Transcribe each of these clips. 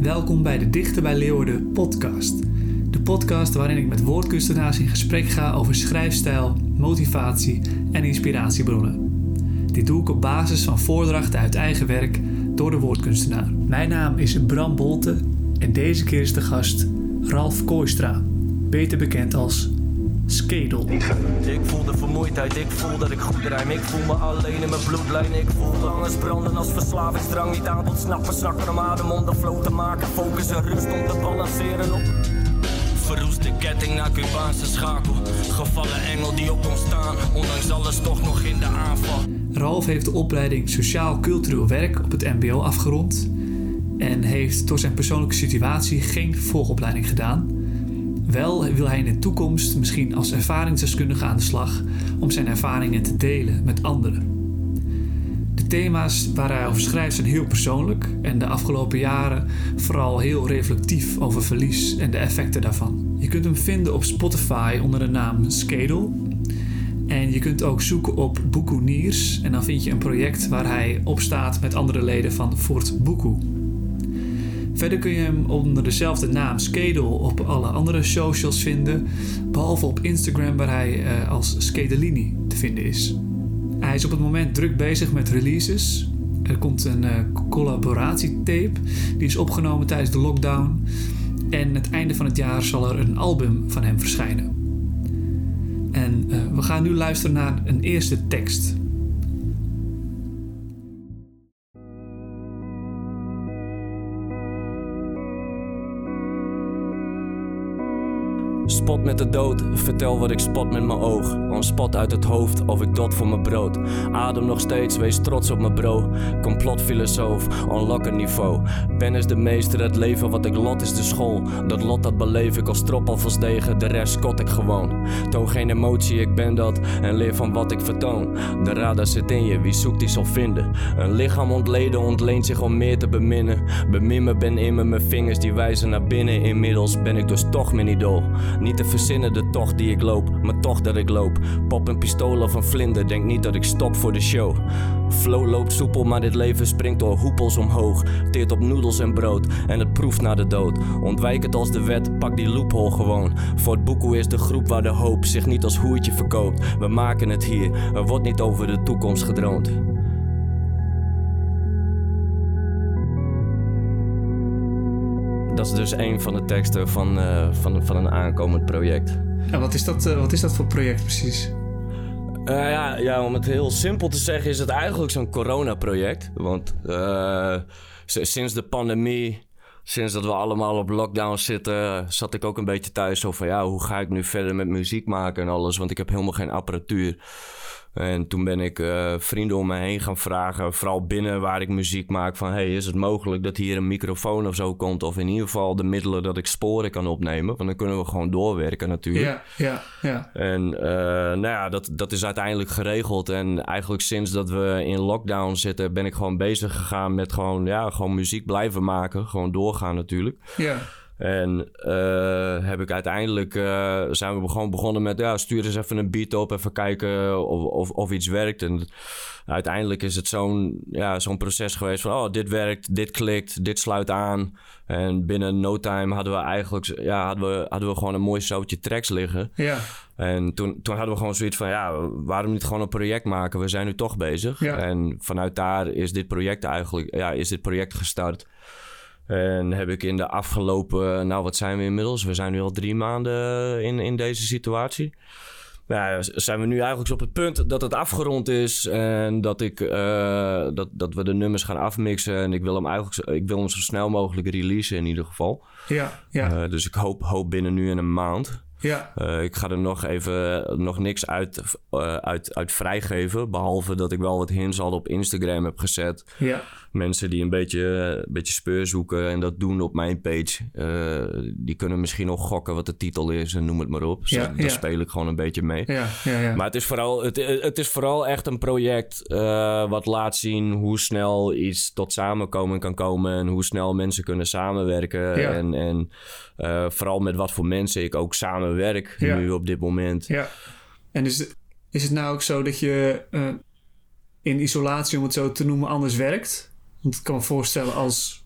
Welkom bij de Dichter bij Leeuwarden podcast. De podcast waarin ik met woordkunstenaars in gesprek ga over schrijfstijl, motivatie en inspiratiebronnen. Dit doe ik op basis van voordrachten uit eigen werk door de woordkunstenaar. Mijn naam is Bram Bolte en deze keer is de gast Ralf Kooistra, beter bekend als Skedel. Ik voel de vermoeidheid, ik voel dat ik goed rijm. Ik voel me alleen in mijn bloedlijn. Ik voel angst branden als verslavingsdrang. Niet aan tot snappen, snakken om adem om de flow te maken. Focus en rust om te balanceren op. Verroeste ketting naar Cubaanse schakel. Gevallen engel die op ons staan. Ondanks alles toch nog in de aanval. Ralf heeft de opleiding Sociaal-Cultureel Werk op het MBO afgerond. En heeft door zijn persoonlijke situatie geen vervolgopleiding gedaan. Wel wil hij in de toekomst misschien als ervaringsdeskundige aan de slag om zijn ervaringen te delen met anderen. De thema's waar hij over schrijft zijn heel persoonlijk en de afgelopen jaren vooral heel reflectief over verlies en de effecten daarvan. Je kunt hem vinden op Spotify onder de naam Skedel. En je kunt ook zoeken op Buku Niers en dan vind je een project waar hij opstaat met andere leden van Fort Buku. Verder kun je hem onder dezelfde naam Skedel op alle andere socials vinden, behalve op Instagram waar hij uh, als Skedelini te vinden is. Hij is op het moment druk bezig met releases. Er komt een uh, collaboratietape die is opgenomen tijdens de lockdown. En het einde van het jaar zal er een album van hem verschijnen. En uh, we gaan nu luisteren naar een eerste tekst. Spot met de dood, vertel wat ik spot met mijn oog. Een spot uit het hoofd of ik dot voor mijn brood. Adem nog steeds, wees trots op mijn bro. Complotfilosoof, een niveau. Ben is de meester, het leven wat ik lot is de school. Dat lot dat beleef ik als trop als degen, de rest kot ik gewoon. Toon geen emotie, ik ben dat en leer van wat ik vertoon. De radar zit in je, wie zoekt die zal vinden. Een lichaam ontleden ontleent zich om meer te beminnen. Bemin me, ben in me, mijn vingers die wijzen naar binnen. Inmiddels ben ik dus toch mijn idool. Niet te verzinnen de tocht die ik loop, maar toch dat ik loop. Pop een pistool of een vlinder, denk niet dat ik stop voor de show. Flow loopt soepel, maar dit leven springt door hoepels omhoog. Teert op noedels en brood en het proeft naar de dood. Ontwijk het als de wet, pak die loophole gewoon. Fort Boekoe is de groep waar de hoop zich niet als hoertje verkoopt. We maken het hier, er wordt niet over de toekomst gedroomd. Dat is dus een van de teksten van, uh, van, van een aankomend project. En wat is dat, uh, wat is dat voor project precies? Uh, ja, ja, om het heel simpel te zeggen is het eigenlijk zo'n corona-project. Want sinds de pandemie, sinds dat we allemaal op lockdown zitten, zat ik ook een beetje thuis over ja, hoe ga ik nu verder met muziek maken en alles. Want ik heb helemaal geen apparatuur. En toen ben ik uh, vrienden om me heen gaan vragen, vooral binnen waar ik muziek maak, van hey, is het mogelijk dat hier een microfoon of zo komt? Of in ieder geval de middelen dat ik sporen kan opnemen, want dan kunnen we gewoon doorwerken natuurlijk. Ja, ja, ja. En uh, nou ja, dat, dat is uiteindelijk geregeld. En eigenlijk sinds dat we in lockdown zitten, ben ik gewoon bezig gegaan met gewoon, ja, gewoon muziek blijven maken. Gewoon doorgaan natuurlijk. Ja. En uh, heb ik uiteindelijk uh, zijn we gewoon begonnen met ja, stuur eens even een beat op, even kijken of, of, of iets werkt. En uiteindelijk is het zo'n ja, zo'n proces geweest van oh, dit werkt, dit klikt, dit sluit aan. En binnen no time hadden we eigenlijk ja, hadden we, hadden we gewoon een mooi zoutje tracks liggen. Ja. En toen, toen hadden we gewoon zoiets van ja, waarom niet gewoon een project maken? We zijn nu toch bezig. Ja. En vanuit daar is dit project eigenlijk, ja, is dit project gestart. En heb ik in de afgelopen, nou wat zijn we inmiddels? We zijn nu al drie maanden in, in deze situatie. Ja, zijn we nu eigenlijk op het punt dat het afgerond is en dat, ik, uh, dat, dat we de nummers gaan afmixen. En ik wil hem eigenlijk ik wil hem zo snel mogelijk releasen in ieder geval. Ja, ja. Uh, dus ik hoop, hoop binnen nu in een maand. Ja. Uh, ik ga er nog even nog niks uit, uh, uit, uit vrijgeven. Behalve dat ik wel wat hints al op Instagram heb gezet. Ja. Mensen die een beetje, een beetje speur zoeken en dat doen op mijn page. Uh, die kunnen misschien nog gokken wat de titel is en noem het maar op. Ja, Daar speel ik gewoon een beetje mee. Ja, ja, ja. Maar het is vooral, het, het is vooral echt een project wat laat zien hoe snel iets tot samenkomen kan komen. En hoe snel mensen kunnen samenwerken. En, en vooral met wat voor mensen ik ook werk Ja. nu op dit moment. Ja. En is het, is het nou ook zo dat je uh, in isolatie, om het zo te noemen, anders werkt? Want ik kan me voorstellen als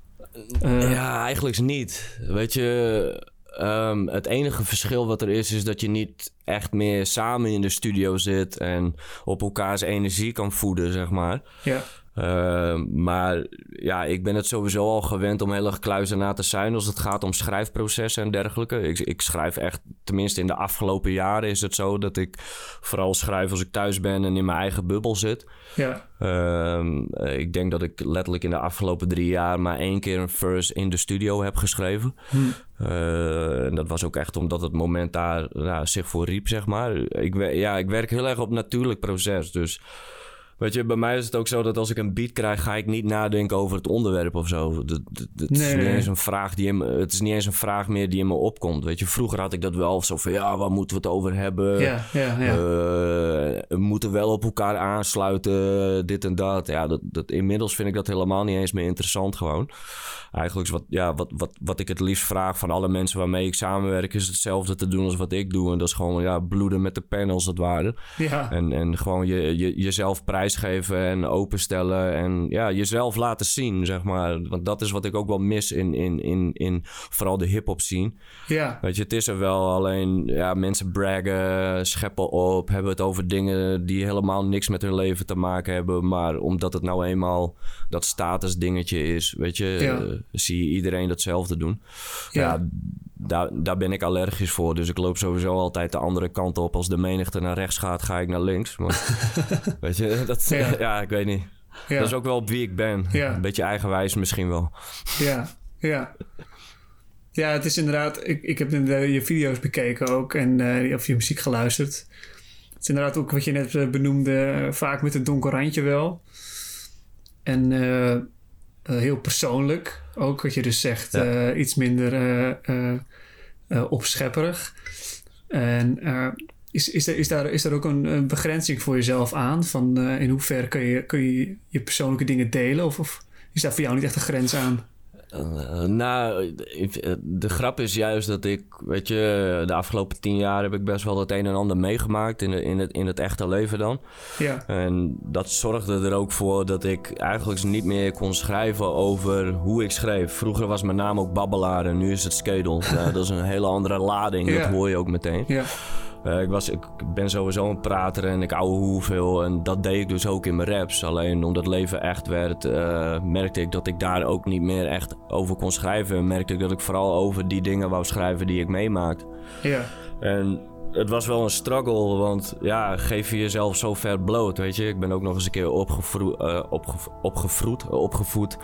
Uh, ja, eigenlijk niet. Weet je, um, het enige verschil wat er is, is dat je niet echt meer samen in de studio zit en op elkaars energie kan voeden, zeg maar. Ja. Uh, maar ja, ik ben het sowieso al gewend om heel erg na te zijn als het gaat om schrijfprocessen en dergelijke. Ik, ik schrijf echt, tenminste in de afgelopen jaren is het zo dat ik vooral schrijf als ik thuis ben en in mijn eigen bubbel zit. Ja. Uh, ik denk dat ik letterlijk in de afgelopen drie jaar maar één keer een verse in de studio heb geschreven. Hm. Uh, en dat was ook echt omdat het moment daar nou, zich voor riep, zeg maar. Ik, ja, ik werk heel erg op natuurlijk proces, dus... Weet je, bij mij is het ook zo dat als ik een beat krijg, ga ik niet nadenken over het onderwerp of zo. Dat, dat, is niet eens een vraag die in, het is niet eens een vraag meer die in me opkomt. Weet je, vroeger had ik dat wel zo van ja, waar moeten we het over hebben? Ja, ja, ja. Uh, we moeten wel op elkaar aansluiten, dit en dat. Ja, dat, dat, inmiddels vind ik dat helemaal niet eens meer interessant gewoon. Eigenlijk is wat, ja, wat, wat, wat ik het liefst vraag van alle mensen waarmee ik samenwerk, is hetzelfde te doen als wat ik doe. En dat is gewoon ja, bloeden met de pen als het ware. Ja. En, en gewoon je, je, jezelf prijzen prijsgeven en openstellen. En ja, jezelf laten zien, zeg maar. Want dat is wat ik ook wel mis in, in, in, in vooral de hip-hop scene. Ja. Weet je, het is er wel. Alleen ja, mensen braggen, scheppen op, hebben het over dingen die helemaal niks met hun leven te maken hebben. Maar omdat het nou eenmaal dat status dingetje is, weet je, ja. uh, zie je iedereen datzelfde doen. Ja. ja daar, daar ben ik allergisch voor. Dus ik loop sowieso altijd de andere kant op. Als de menigte naar rechts gaat, ga ik naar links. Maar, weet je, dat, Ja. ja. ik weet niet. Ja. Dat is ook wel op wie ik ben. Ja. Een beetje eigenwijs misschien wel. Ja, ja. Ja, het is inderdaad... Ik, ik heb je video's bekeken ook en uh, of je muziek geluisterd. Het is inderdaad ook wat je net uh, benoemde, uh, vaak met een donker randje wel. En uh, heel persoonlijk ook, wat je dus zegt. Ja. iets minder opschepperig. En is, is, er, is, daar, is daar ook een, een begrenzing voor jezelf aan? Van in hoeverre kun je, kun je je persoonlijke dingen delen? Of, of is daar voor jou niet echt een grens aan? Uh, nou, de grap is juist dat ik, weet je, de afgelopen tien jaar heb ik best wel het een en ander meegemaakt in, de, in, het, in het echte leven dan. Ja. En dat zorgde er ook voor dat ik eigenlijk niet meer kon schrijven over hoe ik schreef. Vroeger was mijn naam ook Babbelaar en nu is het Skedel. dat is een hele andere lading, Ja. dat hoor je ook meteen. Ja. Uh, ik, was, ik ben sowieso een prater en ik ouwe hoeveel. En dat deed ik dus ook in mijn raps. Alleen omdat het leven echt werd, uh, merkte ik dat ik daar ook niet meer echt over kon schrijven. En merkte ik dat ik vooral over die dingen wou schrijven die ik meemaakte. Ja. En het was wel een struggle, want ja, geef je jezelf zo ver bloot, weet je. Ik ben ook nog eens een keer opgevro uh, opgev opgevroed, opgevoed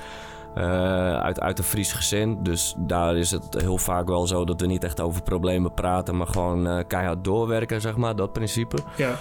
uh, uit, uit een Fries gezin. Dus daar is het heel vaak wel zo dat we niet echt over problemen praten, maar gewoon uh, keihard doorwerken, zeg maar, dat principe. Ja.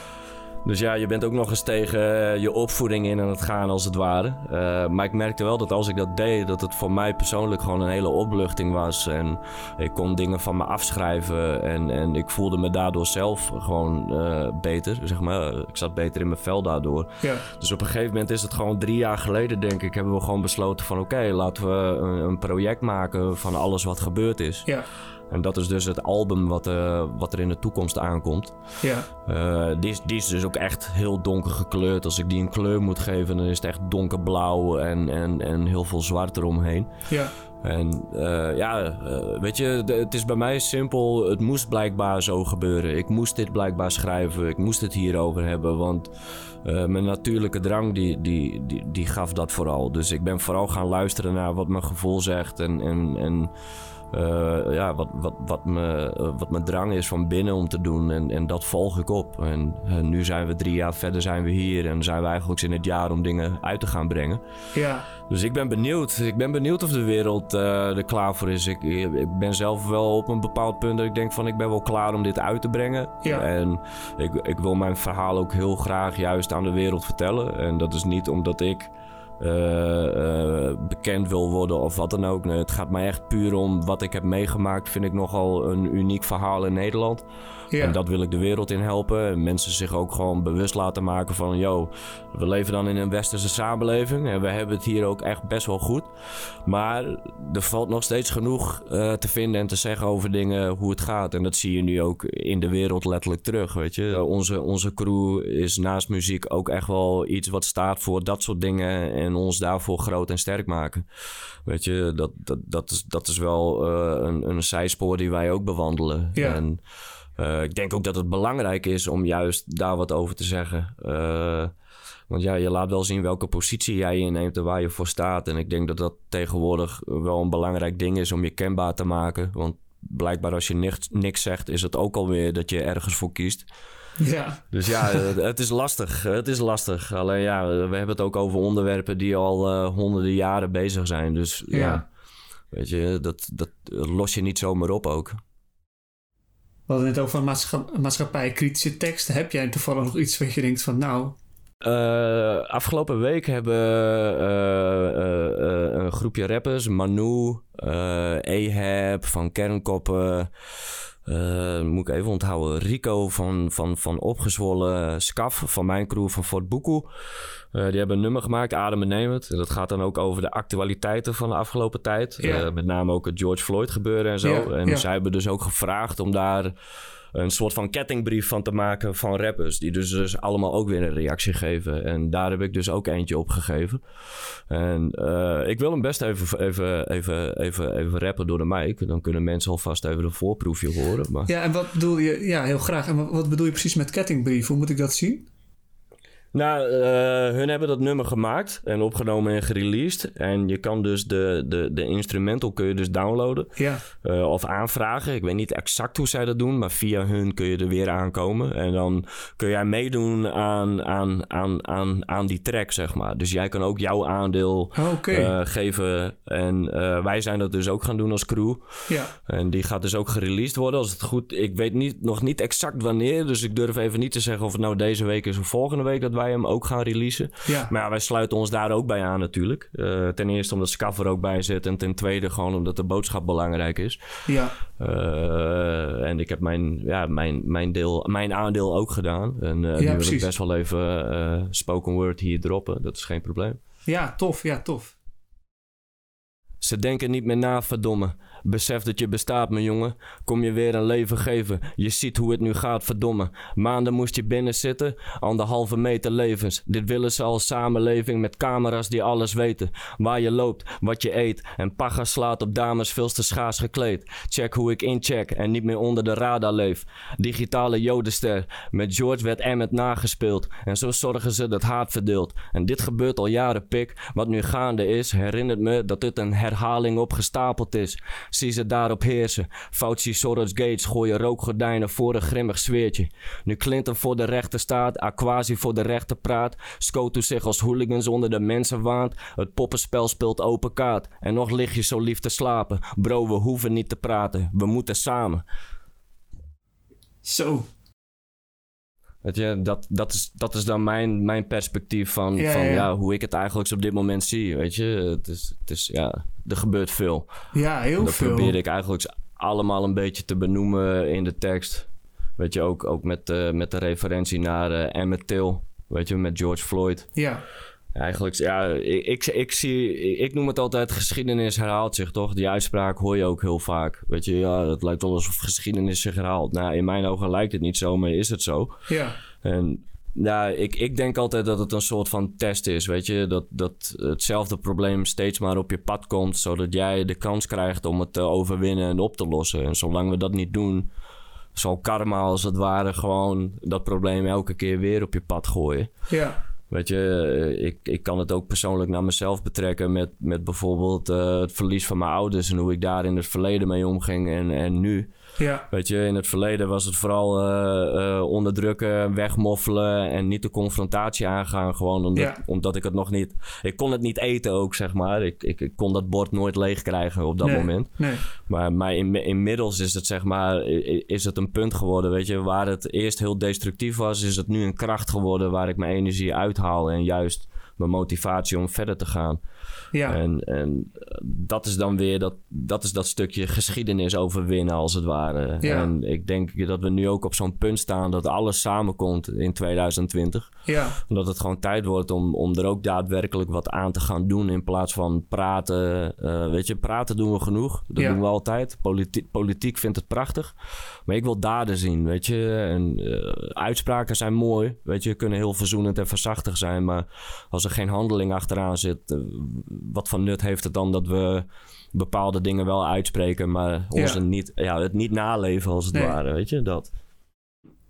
Dus ja, je bent ook nog eens tegen uh, je opvoeding in aan het gaan, als het ware. Uh, maar ik merkte wel dat als ik dat deed, dat het voor mij persoonlijk gewoon een hele opluchting was. En ik kon dingen van me afschrijven en, en ik voelde me daardoor zelf gewoon uh, beter, zeg maar. Ik zat beter in mijn vel daardoor. Ja. Dus op een gegeven moment is het gewoon drie jaar geleden, denk ik, hebben we gewoon besloten van oké, okay, laten we een, een project maken van alles wat gebeurd is. Ja. En dat is dus het album wat, uh, wat er in de toekomst aankomt. Ja. Uh, die, is, die is dus ook echt heel donker gekleurd. Als ik die een kleur moet geven, dan is het echt donkerblauw en, en, en heel veel zwart eromheen. Ja. En uh, ja, weet je, het is bij mij simpel. Het moest blijkbaar zo gebeuren. Ik moest dit blijkbaar schrijven. Ik moest het hierover hebben. Want mijn natuurlijke drang, die, die, die, die gaf dat vooral. Dus ik ben vooral gaan luisteren naar wat mijn gevoel zegt. En, en, en uh, ja, wat, wat, wat, me, uh, wat mijn drang is van binnen om te doen. En, en dat volg ik op. En uh, nu zijn we drie jaar verder, zijn we hier. En zijn we eigenlijk in het jaar om dingen uit te gaan brengen. Ja. Dus ik ben benieuwd. Ik ben benieuwd of de wereld er klaar voor is. Ik, ik ben zelf wel op een bepaald punt dat ik denk van ik ben wel klaar om dit uit te brengen. Ja. En ik, ik wil mijn verhaal ook heel graag juist aan de wereld vertellen. En dat is niet omdat ik... Uh, uh, bekend wil worden of wat dan ook. Het gaat mij echt puur om wat ik heb meegemaakt. Vind ik nogal een uniek verhaal in Nederland. Ja. En dat wil ik de wereld in helpen. En mensen zich ook gewoon bewust laten maken van... yo, we leven dan in een westerse samenleving... en we hebben het hier ook echt best wel goed. Maar er valt nog steeds genoeg uh, te vinden en te zeggen over dingen... hoe het gaat. En dat zie je nu ook in de wereld letterlijk terug, weet je. Onze, onze crew is naast muziek ook echt wel iets wat staat voor dat soort dingen... en ons daarvoor groot en sterk maken. Weet je, dat, dat, dat, is, dat is wel uh, een, een zijspoor die wij ook bewandelen. Ja. En uh, ik denk ook dat het belangrijk is om juist daar wat over te zeggen. Uh, want ja, je laat wel zien welke positie jij inneemt en waar je voor staat. En ik denk dat dat tegenwoordig wel een belangrijk ding is om je kenbaar te maken. Want blijkbaar als je niks, niks zegt, is het ook alweer dat je ergens voor kiest. Ja. Dus ja, het is lastig. Het is lastig. Alleen ja, we hebben het ook over onderwerpen die al uh, honderden jaren bezig zijn. Dus ja, Ja. weet je, dat, dat los je niet zomaar op ook. We hadden het over maatscha maatschappij-kritische teksten. Heb jij toevallig nog iets wat je denkt van, nou, Uh, afgelopen week hebben uh, uh, een groepje rappers, Manu, Ahab van Kernkoppen, moet ik even onthouden, Rico van, van, van Opgezwollen, Scaf van mijn crew van Fort Boekoe. Die hebben een nummer gemaakt, Adem en dat gaat dan ook over de actualiteiten van de afgelopen tijd. Ja. met name ook het George Floyd gebeuren en zo. Ja, en zij hebben dus ook gevraagd om daar een soort van kettingbrief van te maken van rappers. Die dus, dus allemaal ook weer een reactie geven. En daar heb ik dus ook eentje op gegeven. En uh, ik wil hem best even, even, even, even, even rappen door de mic. Dan kunnen mensen alvast even een voorproefje horen. Maar... ja, en wat bedoel je, ja, heel graag. En wat bedoel je precies met kettingbrief? Hoe moet ik dat zien? Nou, uh, hun hebben dat nummer gemaakt en opgenomen en gereleased. En je kan dus de, de, de instrumental kun je dus downloaden. Ja. Uh, of aanvragen. Ik weet niet exact hoe zij dat doen, maar via hun kun je er weer aankomen. En dan kun jij meedoen aan, aan, aan, aan, aan die track, zeg maar. Dus jij kan ook jouw aandeel oh, okay. uh, geven. En wij zijn dat dus ook gaan doen als crew. Ja. En die gaat dus ook gereleased worden als het goed... Ik weet niet, nog niet exact wanneer, dus ik durf even niet te zeggen of het nou deze week is of volgende week dat wij hem ook gaan releasen. Ja. Maar ja, wij sluiten ons daar ook bij aan natuurlijk. Uh, ten eerste omdat Scaf er ook bij zit. En ten tweede gewoon omdat de boodschap belangrijk is. Ja. Uh, en ik heb mijn, ja, mijn, mijn, deel, mijn aandeel ook gedaan. En uh, ja, nu wil precies. ik best wel even spoken word hier droppen. Dat is geen probleem. Ja, tof. Ja, tof. Ze denken niet meer na, verdomme. Besef dat je bestaat, mijn jongen. Kom je weer een leven geven. Je ziet hoe het nu gaat, verdomme. Maanden moest je binnen zitten, anderhalve meter levens. Dit willen ze als samenleving met camera's die alles weten. Waar je loopt, wat je eet. En paga slaat op dames veel te schaars gekleed. Check hoe ik incheck en niet meer onder de radar leef. Digitale jodenster. Met George werd Emmet nagespeeld. En zo zorgen ze dat haat verdeelt. En dit gebeurt al jaren, pik. Wat nu gaande is, herinnert me dat dit een herhaling opgestapeld is. Zie ze daarop heersen. Fauci, Soros, Gates gooien rookgordijnen voor een grimmig sfeertje. Nu Clinton voor de rechter staat, Aquasi voor de rechter praat. Scoto zich als hooligans onder de mensen waant. Het poppenspel speelt open kaart. En nog lig je zo lief te slapen. Bro, we hoeven niet te praten. We moeten samen. Zo. Weet je, dat, dat, is, dat is dan mijn, mijn perspectief van, Ja, van ja. ja, hoe ik het eigenlijk op dit moment zie. Weet je, het is, het is, ja, er gebeurt veel. Ja, heel En dat veel. probeer ik eigenlijk allemaal een beetje te benoemen in de tekst. Weet je, ook, ook met, uh, met de referentie naar uh, Emmett Till. Weet je, met George Floyd. Ja. Eigenlijk, ja, ik, ik, ik, zie, ik noem het altijd geschiedenis herhaalt zich, toch? Die uitspraak hoor je ook heel vaak. Weet je, ja, het lijkt wel alsof geschiedenis zich herhaalt. Nou, in mijn ogen lijkt het niet zo, maar is het zo. Ja. En ja, ik, ik denk altijd dat het een soort van test is, weet je. Dat, dat hetzelfde probleem steeds maar op je pad komt, zodat jij de kans krijgt om het te overwinnen en op te lossen. En zolang we dat niet doen, zal karma als het ware gewoon dat probleem elke keer weer op je pad gooien. Ja. Weet je, ik, ik kan het ook persoonlijk naar mezelf betrekken met, met bijvoorbeeld uh, het verlies van mijn ouders en hoe ik daar in het verleden mee omging en, en nu. Ja. Weet je, in het verleden was het vooral uh, uh, onderdrukken, wegmoffelen en niet de confrontatie aangaan. Gewoon omdat, Ja. omdat ik het nog niet... Ik kon het niet eten ook, zeg maar. Ik, ik, ik kon dat bord nooit leeg krijgen op dat nee. moment. Nee. Maar, maar in, inmiddels is het zeg maar, is het een punt geworden, weet je, waar het eerst heel destructief was, is het nu een kracht geworden waar ik mijn energie uithaal en juist mijn motivatie om verder te gaan. Ja. En, en eh, dat is dan weer dat, dat, is dat stukje geschiedenis overwinnen, als het ware. Ja. En ik denk dat we nu ook op zo'n punt staan dat alles samenkomt in 2020. ja. Dat het gewoon tijd wordt om, om er ook daadwerkelijk wat aan te gaan doen. In plaats van praten. Eh, weet je, praten doen we genoeg. Dat Ja. doen we altijd. Politiek, politiek vindt het prachtig. Maar ik wil daden zien, weet je. En eh, uitspraken zijn mooi. Weet je, kunnen heel verzoenend en verzachtend zijn. Maar als er er geen handeling achteraan zit, eh, wat van nut heeft het dan dat we bepaalde dingen wel uitspreken, maar ons Ja. niet, ja, het niet naleven als het Nee. ware, weet je, dat.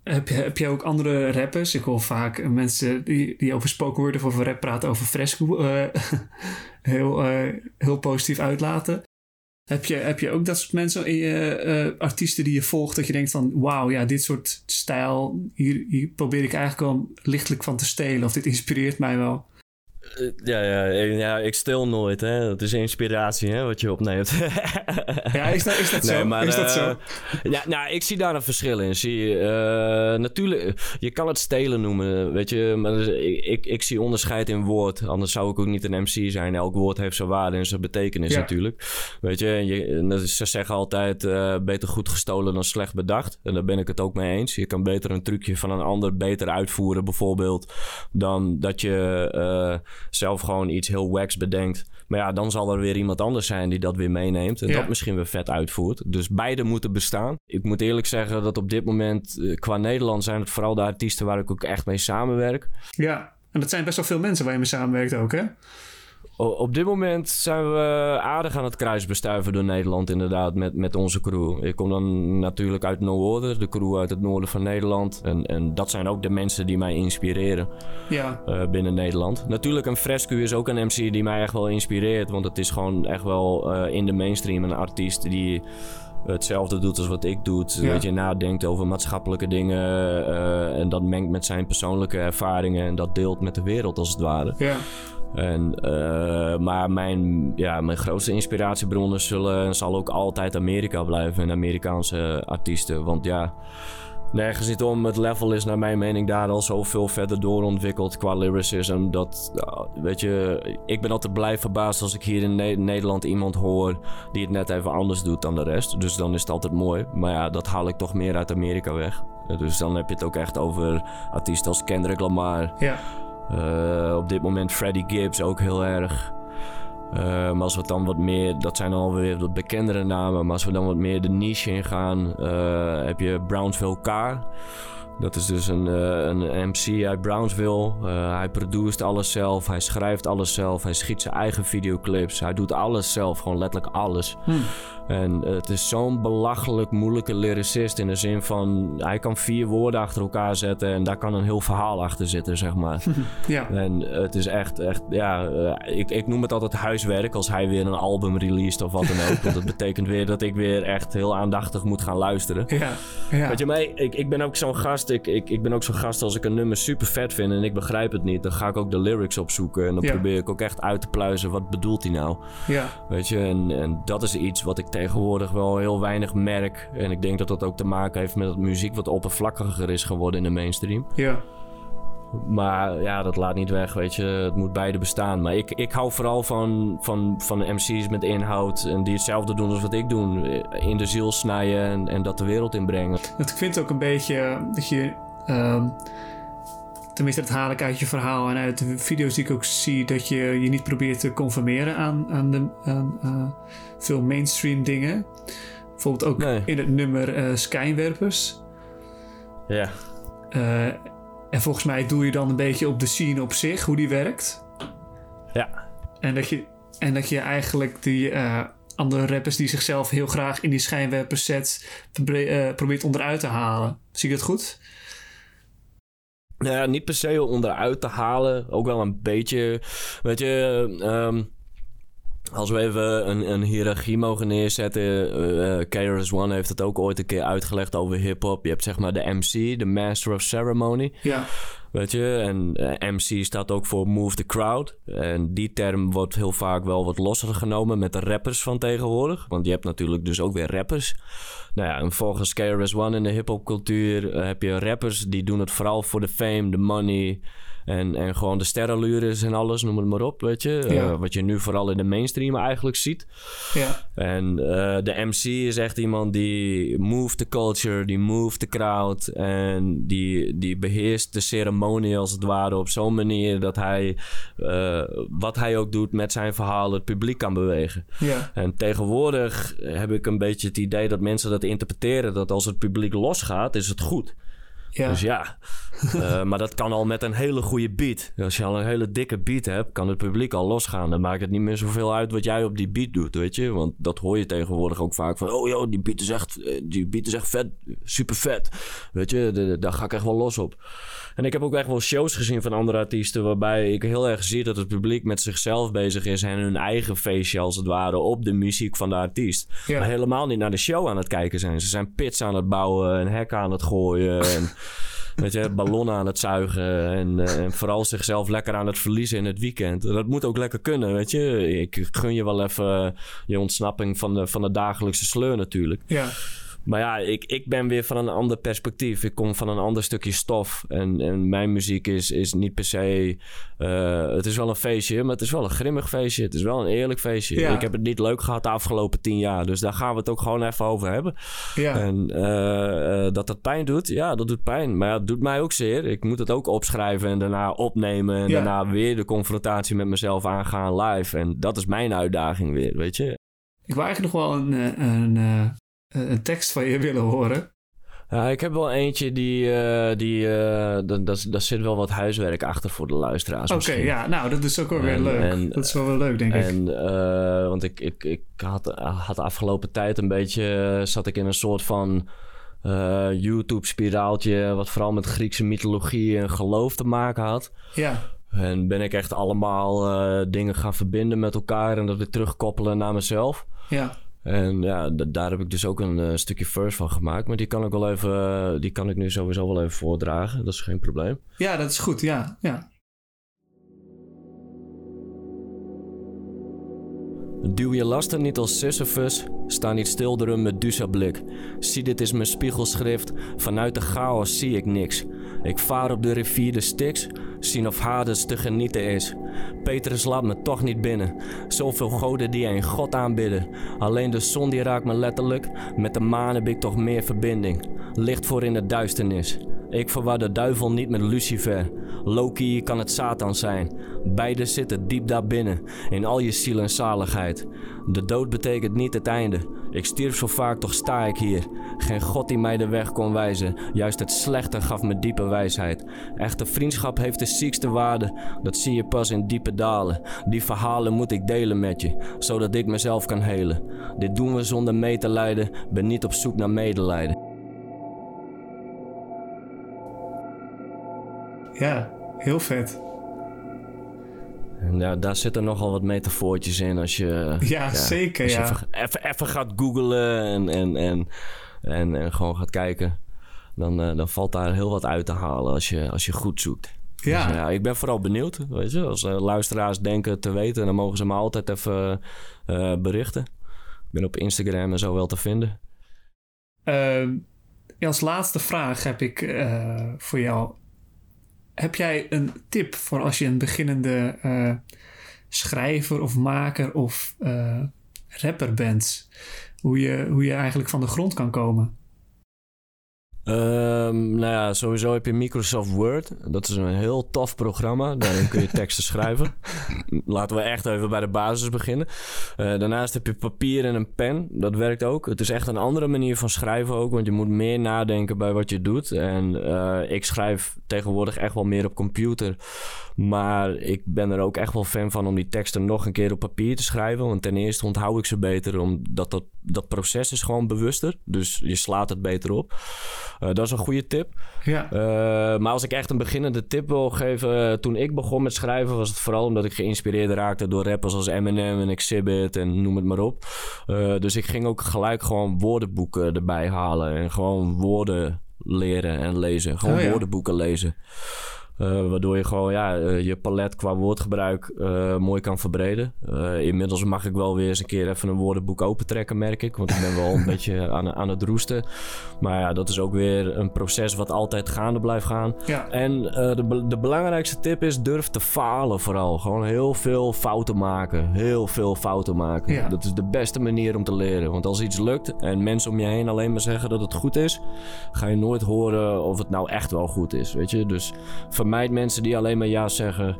Heb je, heb je ook andere rappers? Ik hoor vaak eh, mensen die, die over spoken word of over rap praten over fresco eh, heel, heel positief uitlaten. Heb je, heb je ook dat soort mensen, in je, artiesten die je volgt, dat je denkt van wauw, ja, dit soort stijl, hier, hier probeer ik eigenlijk wel lichtelijk van te stelen of dit inspireert mij wel. Eh, Ja, ja, eh, ja, ik stil nooit, hè. Het is inspiratie, hè, wat je opneemt. Ja, is dat, is dat Nee, zo? maar, is dat eh, zo? Ja, nou, ik zie daar een verschil in. Zie, je, eh, natuurlijk, je kan het stelen noemen, weet je. Maar dus, ik, ik, ik zie onderscheid in woord. Anders zou ik ook niet een MC zijn. Elk woord heeft zijn waarde en zijn betekenis Ja. natuurlijk. Weet je, en je en dat is- ze zeggen altijd eh, beter goed gestolen dan slecht bedacht. En daar ben ik het ook mee eens. Je kan beter een trucje van een ander beter uitvoeren bijvoorbeeld... dan dat je eh, zelf gewoon iets heel wax bedenkt. Maar ja, dan zal er weer iemand anders zijn die dat weer meeneemt. En Ja. dat misschien weer vet uitvoert. Dus beide moeten bestaan. Ik moet eerlijk zeggen dat op dit moment eh, qua Nederland zijn het vooral de artiesten waar ik ook echt mee samenwerk. Ja, en dat zijn best wel veel mensen waar je mee samenwerkt ook, hè? Op dit moment zijn we aardig aan het kruis bestuiven door Nederland inderdaad met, met onze crew. Ik kom dan natuurlijk uit No Order, de crew uit het noorden van Nederland. En, en dat zijn ook de mensen die mij inspireren. Ja, eh, binnen Nederland. Natuurlijk, een Frescu is ook een MC die mij echt wel inspireert. Want het is gewoon echt wel eh, in de mainstream een artiest die hetzelfde doet als wat ik doe. Ja. Dat je nadenkt over maatschappelijke dingen eh, en dat mengt met zijn persoonlijke ervaringen en dat deelt met de wereld als het ware. ja. En, eh, maar mijn, ja, mijn grootste inspiratiebronnen zullen en zal ook altijd Amerika blijven en Amerikaanse artiesten. Want ja, nergens niet om. Het level is naar mijn mening daar al zoveel verder doorontwikkeld qua lyricism. Dat, ja, weet je, ik ben altijd blij verbaasd als ik hier in Ne- Nederland iemand hoor die het net even anders doet dan de rest. Dus dan is het altijd mooi. Maar ja, dat haal ik toch meer uit Amerika weg. Dus dan heb je het ook echt over artiesten als Kendrick Lamar. Ja, Eh, op dit moment Freddie Gibbs ook heel erg. Eh, maar als we dan wat meer, dat zijn alweer wat bekendere namen. Maar als we dan wat meer de niche ingaan, eh heb je Brownsville K. Dat is dus een, een MC uit Brownsville. Hij produceert alles zelf, hij schrijft alles zelf, hij schiet zijn eigen videoclips. Hij doet alles zelf, gewoon letterlijk alles. Hm. En het is zo'n belachelijk moeilijke lyricist in de zin van... hij kan vier woorden achter elkaar zetten en daar kan een heel verhaal achter zitten, zeg maar. ja. En het is echt, echt ja, eh, ik, ik noem het altijd huiswerk als hij weer een album released of wat dan ook. Want dat betekent weer dat ik weer echt heel aandachtig moet gaan luisteren. Ja, ja. Weet je, maar ik, ik ben ook zo'n gast, ik, ik, ik ben ook zo'n gast als ik een nummer super vet vind en ik begrijp het niet. Dan ga ik ook de lyrics opzoeken en dan Ja. probeer ik ook echt uit te pluizen, wat bedoelt hij nou? ja. Weet je, en, en dat is iets wat ik tegenwoordig wel heel weinig merk. En ik denk dat dat ook te maken heeft met dat muziek wat oppervlakkiger is geworden in de mainstream. ja. Maar ja, dat laat niet weg, weet je. Het moet beide bestaan. Maar ik, ik hou vooral van, van, van MC's met inhoud en die hetzelfde doen als wat ik doe. In de ziel snijden en, en dat de wereld inbrengen. Ik vind ook een beetje dat je. ehm, tenminste, dat haal ik uit je verhaal en uit de video's die ik ook zie. Dat je je niet probeert te conformeren aan, aan, de, aan eh, veel mainstream dingen. Bijvoorbeeld ook Nee. in het nummer Skijnwerpers. Ja. Eh, en volgens mij doe je dan een beetje op de scene op zich, hoe die werkt. Ja. En dat je, en dat je eigenlijk die andere rappers die zichzelf heel graag in die schijnwerpers zet, probe- probeert onderuit te halen. Zie ik dat goed? Nou ja, niet per se onderuit te halen. Ook wel een beetje. Weet je, ehm, als we even een, een hiërarchie mogen neerzetten. eh KRS One heeft het ook ooit een keer uitgelegd over hip-hop. Je hebt zeg maar de MC, de Master of Ceremony. Ja, Weet je, en eh, MC staat ook voor Move the Crowd. En die term wordt heel vaak wel wat losser genomen met de rappers van tegenwoordig. Want je hebt natuurlijk dus ook weer rappers. Nou ja, en volgens KRS-One in de hip-hopcultuur eh, heb je rappers die doen het vooral voor de fame, de money. En, en gewoon de sterrenlures en alles, noem het maar op, weet je. Eh, wat je nu vooral in de mainstream eigenlijk ziet. ja, En de MC is echt iemand die move the culture, die move the crowd. En die, die beheerst de ceremonie als het ware op zo'n manier dat hij, eh, wat hij ook doet met zijn verhaal, het publiek kan bewegen. ja, En tegenwoordig heb ik een beetje het idee dat mensen dat interpreteren dat als het publiek losgaat, is het goed. Ja. Dus ja, Eh, maar dat kan al met een hele goede beat. Als je al een hele dikke beat hebt, kan het publiek al losgaan. Dan maakt het niet meer zoveel uit wat jij op die beat doet, weet je. Want dat hoor je tegenwoordig ook vaak van... Oh joh, die beat is echt, eh, die beat is echt vet, super vet. Weet je, de- de- daar ga ik echt wel los op. En ik heb ook echt wel shows gezien van andere artiesten... waarbij ik heel erg zie dat het publiek met zichzelf bezig is... en hun eigen feestje als het ware op de muziek van de artiest. Ja. Maar helemaal niet naar de show aan het kijken zijn. Ze zijn pits aan het bouwen, een hek aan het gooien... En, Weet je, ballonnen aan het zuigen en, eh, en vooral zichzelf lekker aan het verliezen in het weekend. Dat moet ook lekker kunnen, weet je. Ik gun je wel even je ontsnapping van de, van de dagelijkse sleur natuurlijk. Ja. Maar ja, ik, ik ben weer van een ander perspectief. Ik kom van een ander stukje stof. En, en mijn muziek is, is niet per se... eh, het is wel een feestje, maar het is wel een grimmig feestje. Het is wel een eerlijk feestje. Ja. Ik heb het niet leuk gehad de afgelopen tien jaar. Dus daar gaan we het ook gewoon even over hebben. Ja. En eh, eh, dat dat pijn doet, ja, dat doet pijn. Maar ja, het doet mij ook zeer. Ik moet het ook opschrijven en daarna opnemen. En Ja. daarna weer de confrontatie met mezelf aangaan live. En dat is mijn uitdaging weer, weet je. Ik wil eigenlijk nog wel een, een, eh, een tekst van je willen horen. Ja, ik heb wel eentje die... eh die eh, da- da- daar zit wel wat huiswerk achter voor de luisteraars Oké, ja, nou, dat is ook wel weer leuk. en- dat is wel weer leuk, denk ik. En, eh, want ik, ik, ik had, had de afgelopen tijd een beetje... eh, zat ik in een soort van eh, YouTube-spiraaltje... wat vooral met Griekse mythologie en geloof te maken had. Ja, En ben ik echt allemaal eh, dingen gaan verbinden met elkaar... en dat weer terugkoppelen naar mezelf. ja. En ja, daar heb ik dus ook een eh, stukje verse van gemaakt. Maar die kan ik wel even... eh, die kan ik nu sowieso wel even voordragen. Dat is geen probleem. Ja, dat is goed, ja. ja. Duw je lasten niet als Sisyphus, sta niet stil door een Medusa-blik. Zie dit is mijn spiegelschrift, vanuit de chaos zie ik niks. Ik vaar op de rivier de Styx, zien of Hades te genieten is. Petrus laat me toch niet binnen, zoveel goden die een god aanbidden. Alleen de zon die raakt me letterlijk, met de maan heb ik toch meer verbinding. Licht voor in de duisternis. Ik verwar de duivel niet met Lucifer. Loki kan het Satan zijn. Beide zitten diep daarbinnen, in al je ziel en zaligheid. De dood betekent niet het einde. Ik stierf zo vaak, toch sta ik hier. Geen God die mij de weg kon wijzen. Juist het slechte gaf me diepe wijsheid. Echte vriendschap heeft de ziekste waarde. Dat zie je pas in diepe dalen. Die verhalen moet ik delen met je, zodat ik mezelf kan helen. Dit doen we zonder mee te lijden. Ben niet op zoek naar medelijden. Ja, heel vet. Ja, daar zitten nogal wat metafoortjes in als je... Ja, zeker, je ja. even, even, gaat googlen en, en, en, en, en gewoon gaat kijken... Dan, eh, dan valt daar heel wat uit te halen als je, als je goed zoekt. Ja. Dus, ja, ik ben vooral benieuwd. Weet je, als eh, luisteraars denken te weten, dan mogen ze me altijd even eh, berichten. Ik ben op Instagram en zo wel te vinden. Ehm, als laatste vraag heb ik eh, voor jou. Heb jij een tip voor als je een beginnende eh, schrijver of maker of eh, rapper bent? Hoe je, hoe je eigenlijk van de grond kan komen? Ehm, nou ja, sowieso heb je Microsoft Word. Dat is een heel tof programma. Daarin kun je teksten schrijven. Laten we echt even bij de basis beginnen. Eh, daarnaast heb je papier en een pen. Dat werkt ook. Het is echt een andere manier van schrijven ook. Want je moet meer nadenken bij wat je doet. En eh, ik schrijf tegenwoordig echt wel meer op computer. Maar ik ben er ook echt wel fan van om die teksten nog een keer op papier te schrijven. Want ten eerste onthoud ik ze beter. Omdat dat, dat proces is gewoon bewuster. Dus je slaat het beter op. Eh, dat is een goede tip. Ja, Eh, maar als ik echt een beginnende tip wil geven... eh, toen ik begon met schrijven was het vooral omdat ik geïnspireerd raakte... door rappers als Eminem en Exhibit en noem het maar op. Dus ik ging ook gelijk gewoon woordenboeken erbij halen... en gewoon woorden leren en lezen. Gewoon Oh ja. woordenboeken lezen. Eh, waardoor je gewoon ja, eh, je palet qua woordgebruik eh, mooi kan verbreden. Inmiddels mag ik wel weer eens een keer even een woordenboek opentrekken, merk ik. Want ik ben wel een beetje aan, aan het roesten. Maar ja, dat is ook weer een proces wat altijd gaande blijft gaan. ja, En de, de belangrijkste tip is durf te falen vooral. Gewoon heel veel fouten maken. Heel veel fouten maken. Ja. Dat is de beste manier om te leren. Want als iets lukt en mensen om je heen alleen maar zeggen dat het goed is... ga je nooit horen of het nou echt wel goed is, weet je. Dus vermijd mensen die alleen maar ja zeggen.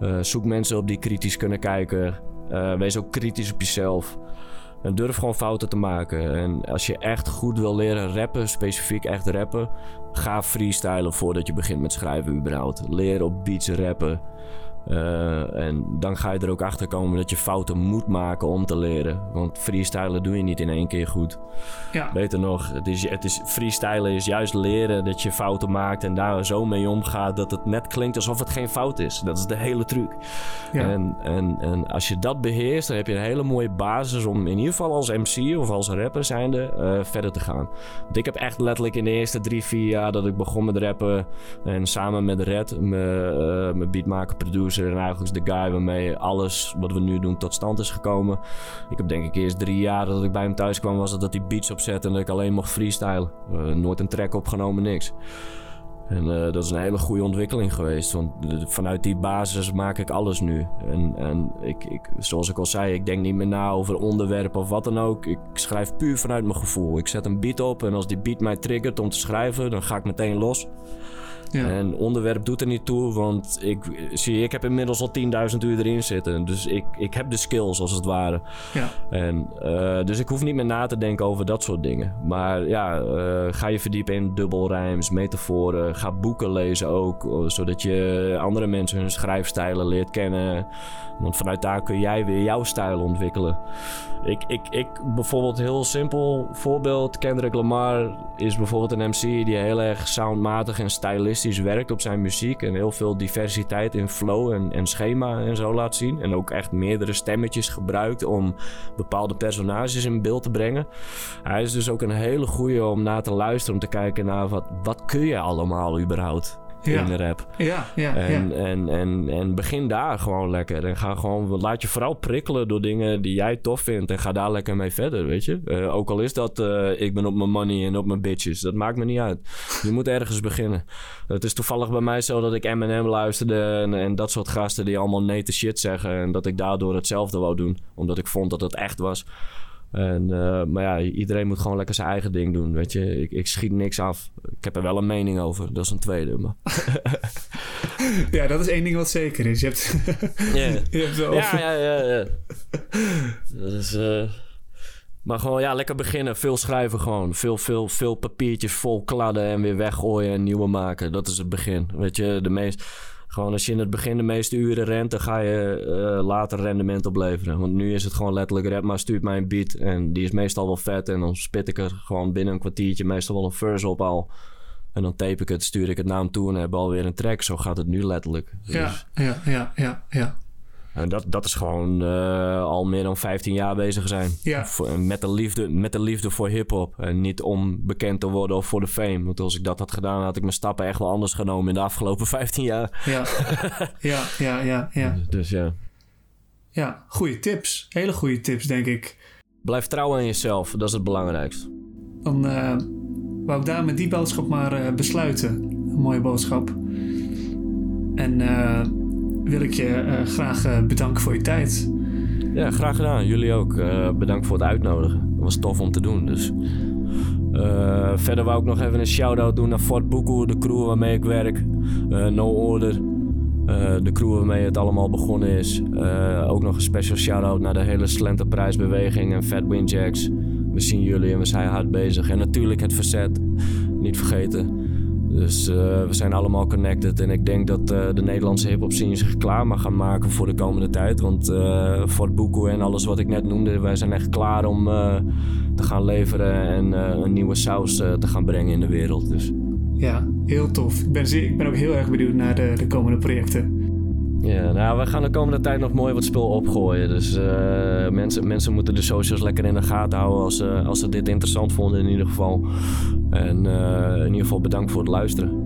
Eh, zoek mensen op die kritisch kunnen kijken. Eh, wees ook kritisch op jezelf. En durf gewoon fouten te maken. En als je echt goed wil leren rappen, specifiek echt rappen, ga freestylen voordat je begint met schrijven überhaupt. Leer op beats rappen. Uh, en dan ga je er ook achter komen dat je fouten moet maken om te leren. Want freestylen doe je niet in één keer goed. Ja. Beter nog, het is, het is, freestylen is juist leren dat je fouten maakt en daar zo mee omgaat dat het net klinkt alsof het geen fout is. Dat is de hele truc. Ja. En, en, en als je dat beheerst, dan heb je een hele mooie basis om in ieder geval als MC of als rapper zijnde uh, verder te gaan. Want ik heb echt letterlijk in de eerste drie, vier jaar dat ik begon met rappen en samen met Red, mijn uh, beatmaker, producer en eigenlijk de guy waarmee alles wat we nu doen tot stand is gekomen. Ik heb denk ik eerst drie jaar dat ik bij hem thuis kwam, was dat hij beats opzette en dat ik alleen mocht freestylen. Nooit een track opgenomen, niks. En uh, dat is een hele goede ontwikkeling geweest. Want vanuit die basis maak ik alles nu. En, en ik, ik, zoals ik al zei, ik denk niet meer na over onderwerpen of wat dan ook. Ik schrijf puur vanuit mijn gevoel. Ik zet een beat op en als die beat mij triggert om te schrijven, dan ga ik meteen los. En onderwerp doet er niet toe, want ik, zie, ik heb inmiddels al 10.000 uur erin zitten. Dus ik, ik heb de skills als het ware. Ja. En, uh, dus ik hoef niet meer na te denken over dat soort dingen. Maar ja, uh, ga je verdiepen in dubbelrijms, metaforen. Ga boeken lezen ook, eh, zodat je andere mensen hun schrijfstijlen leert kennen. Want vanuit daar kun jij weer jouw stijl ontwikkelen. Ik, ik, ik bijvoorbeeld heel simpel voorbeeld. Kendrick Lamar is bijvoorbeeld een MC die heel erg soundmatig en stylistisch werkt op zijn muziek. En heel veel diversiteit in flow en, en schema en zo laat zien. En ook echt meerdere stemmetjes gebruikt om bepaalde personages in beeld te brengen. Hij is dus ook een hele goede om na te luisteren. Om te kijken naar wat, wat kun je allemaal überhaupt ja. in de rap. Ja, ja, en, En, en, en begin daar gewoon lekker. En ga gewoon, laat je vooral prikkelen door dingen die jij tof vindt. En ga daar lekker mee verder, weet je. Uh, ook al is dat, uh, ik ben op mijn money en op mijn bitches. Dat maakt me niet uit. Je moet ergens beginnen. Het is toevallig bij mij zo dat ik Eminem luisterde en, en dat soort gasten die allemaal nete shit zeggen. En dat ik daardoor hetzelfde wou doen. Omdat ik vond dat het echt was. En, uh, maar ja, iedereen moet gewoon lekker zijn eigen ding doen, weet je. Ik, ik schiet niks af. Ik heb er wel een mening over. Dat is een tweede, maar... ja, dat is één ding wat zeker is. Je hebt, yeah. je hebt. Ja, ja, ja, ja. dat is... Uh... Maar gewoon, ja, lekker beginnen. Veel schrijven gewoon. Veel, veel, veel papiertjes vol kladden en weer weggooien en nieuwe maken. Dat is het begin. Weet je, de meest gewoon als je in het begin de meeste uren rent, dan ga je uh, later rendement opleveren. Want nu is het gewoon letterlijk maar stuurt mij een beat. En die is meestal wel vet. En dan spit ik er gewoon binnen een kwartiertje meestal wel een verse op al. En dan tape ik het, stuur ik het naar hem toe en heb alweer een track. Zo gaat het nu letterlijk. Ja, dus- ja, ja, ja, ja. En dat, dat is gewoon uh, al meer dan 15 jaar bezig zijn. Ja. Voor, met, de liefde, met de liefde voor hip-hop. En niet om bekend te worden of voor de fame. Want als ik dat had gedaan, had ik mijn stappen echt wel anders genomen in de afgelopen 15 jaar. Ja, ja, ja, ja. ja. Dus ja. Ja, goede tips. Hele goede tips, denk ik. Blijf trouw aan jezelf, dat is het belangrijkste. Dan uh, wou ik daar met die boodschap maar uh, besluiten. Een mooie boodschap. En. Wil ik je uh, graag uh, bedanken voor je tijd. Ja, graag gedaan. Jullie ook. Uh, bedankt voor het uitnodigen. Dat was tof om te doen. Dus. verder wou ik nog even een shout-out doen naar Fort Buku, de crew waarmee ik werk. no Order, de crew waarmee het allemaal begonnen is. ook nog een special shout-out naar de hele Slenterprijsbeweging en Fat Windjacks. We zien jullie en we zijn hard bezig. En natuurlijk het verzet, niet vergeten. Dus uh, we zijn allemaal connected. En ik denk dat uh, de Nederlandse hip-hop scene zich klaar mag gaan maken voor de komende tijd. Want uh, Fort Buku en alles wat ik net noemde, wij zijn echt klaar om te gaan leveren en een nieuwe saus te gaan brengen in de wereld. Dus. Ja, heel tof. Ik ben, ik ben ook heel erg benieuwd naar de, de komende projecten. Ja, nou, we gaan de komende tijd nog mooi wat spul opgooien. Dus uh, mensen, mensen moeten de socials lekker in de gaten houden als, als ze dit interessant vonden in ieder geval. En uh, in ieder geval bedankt voor het luisteren.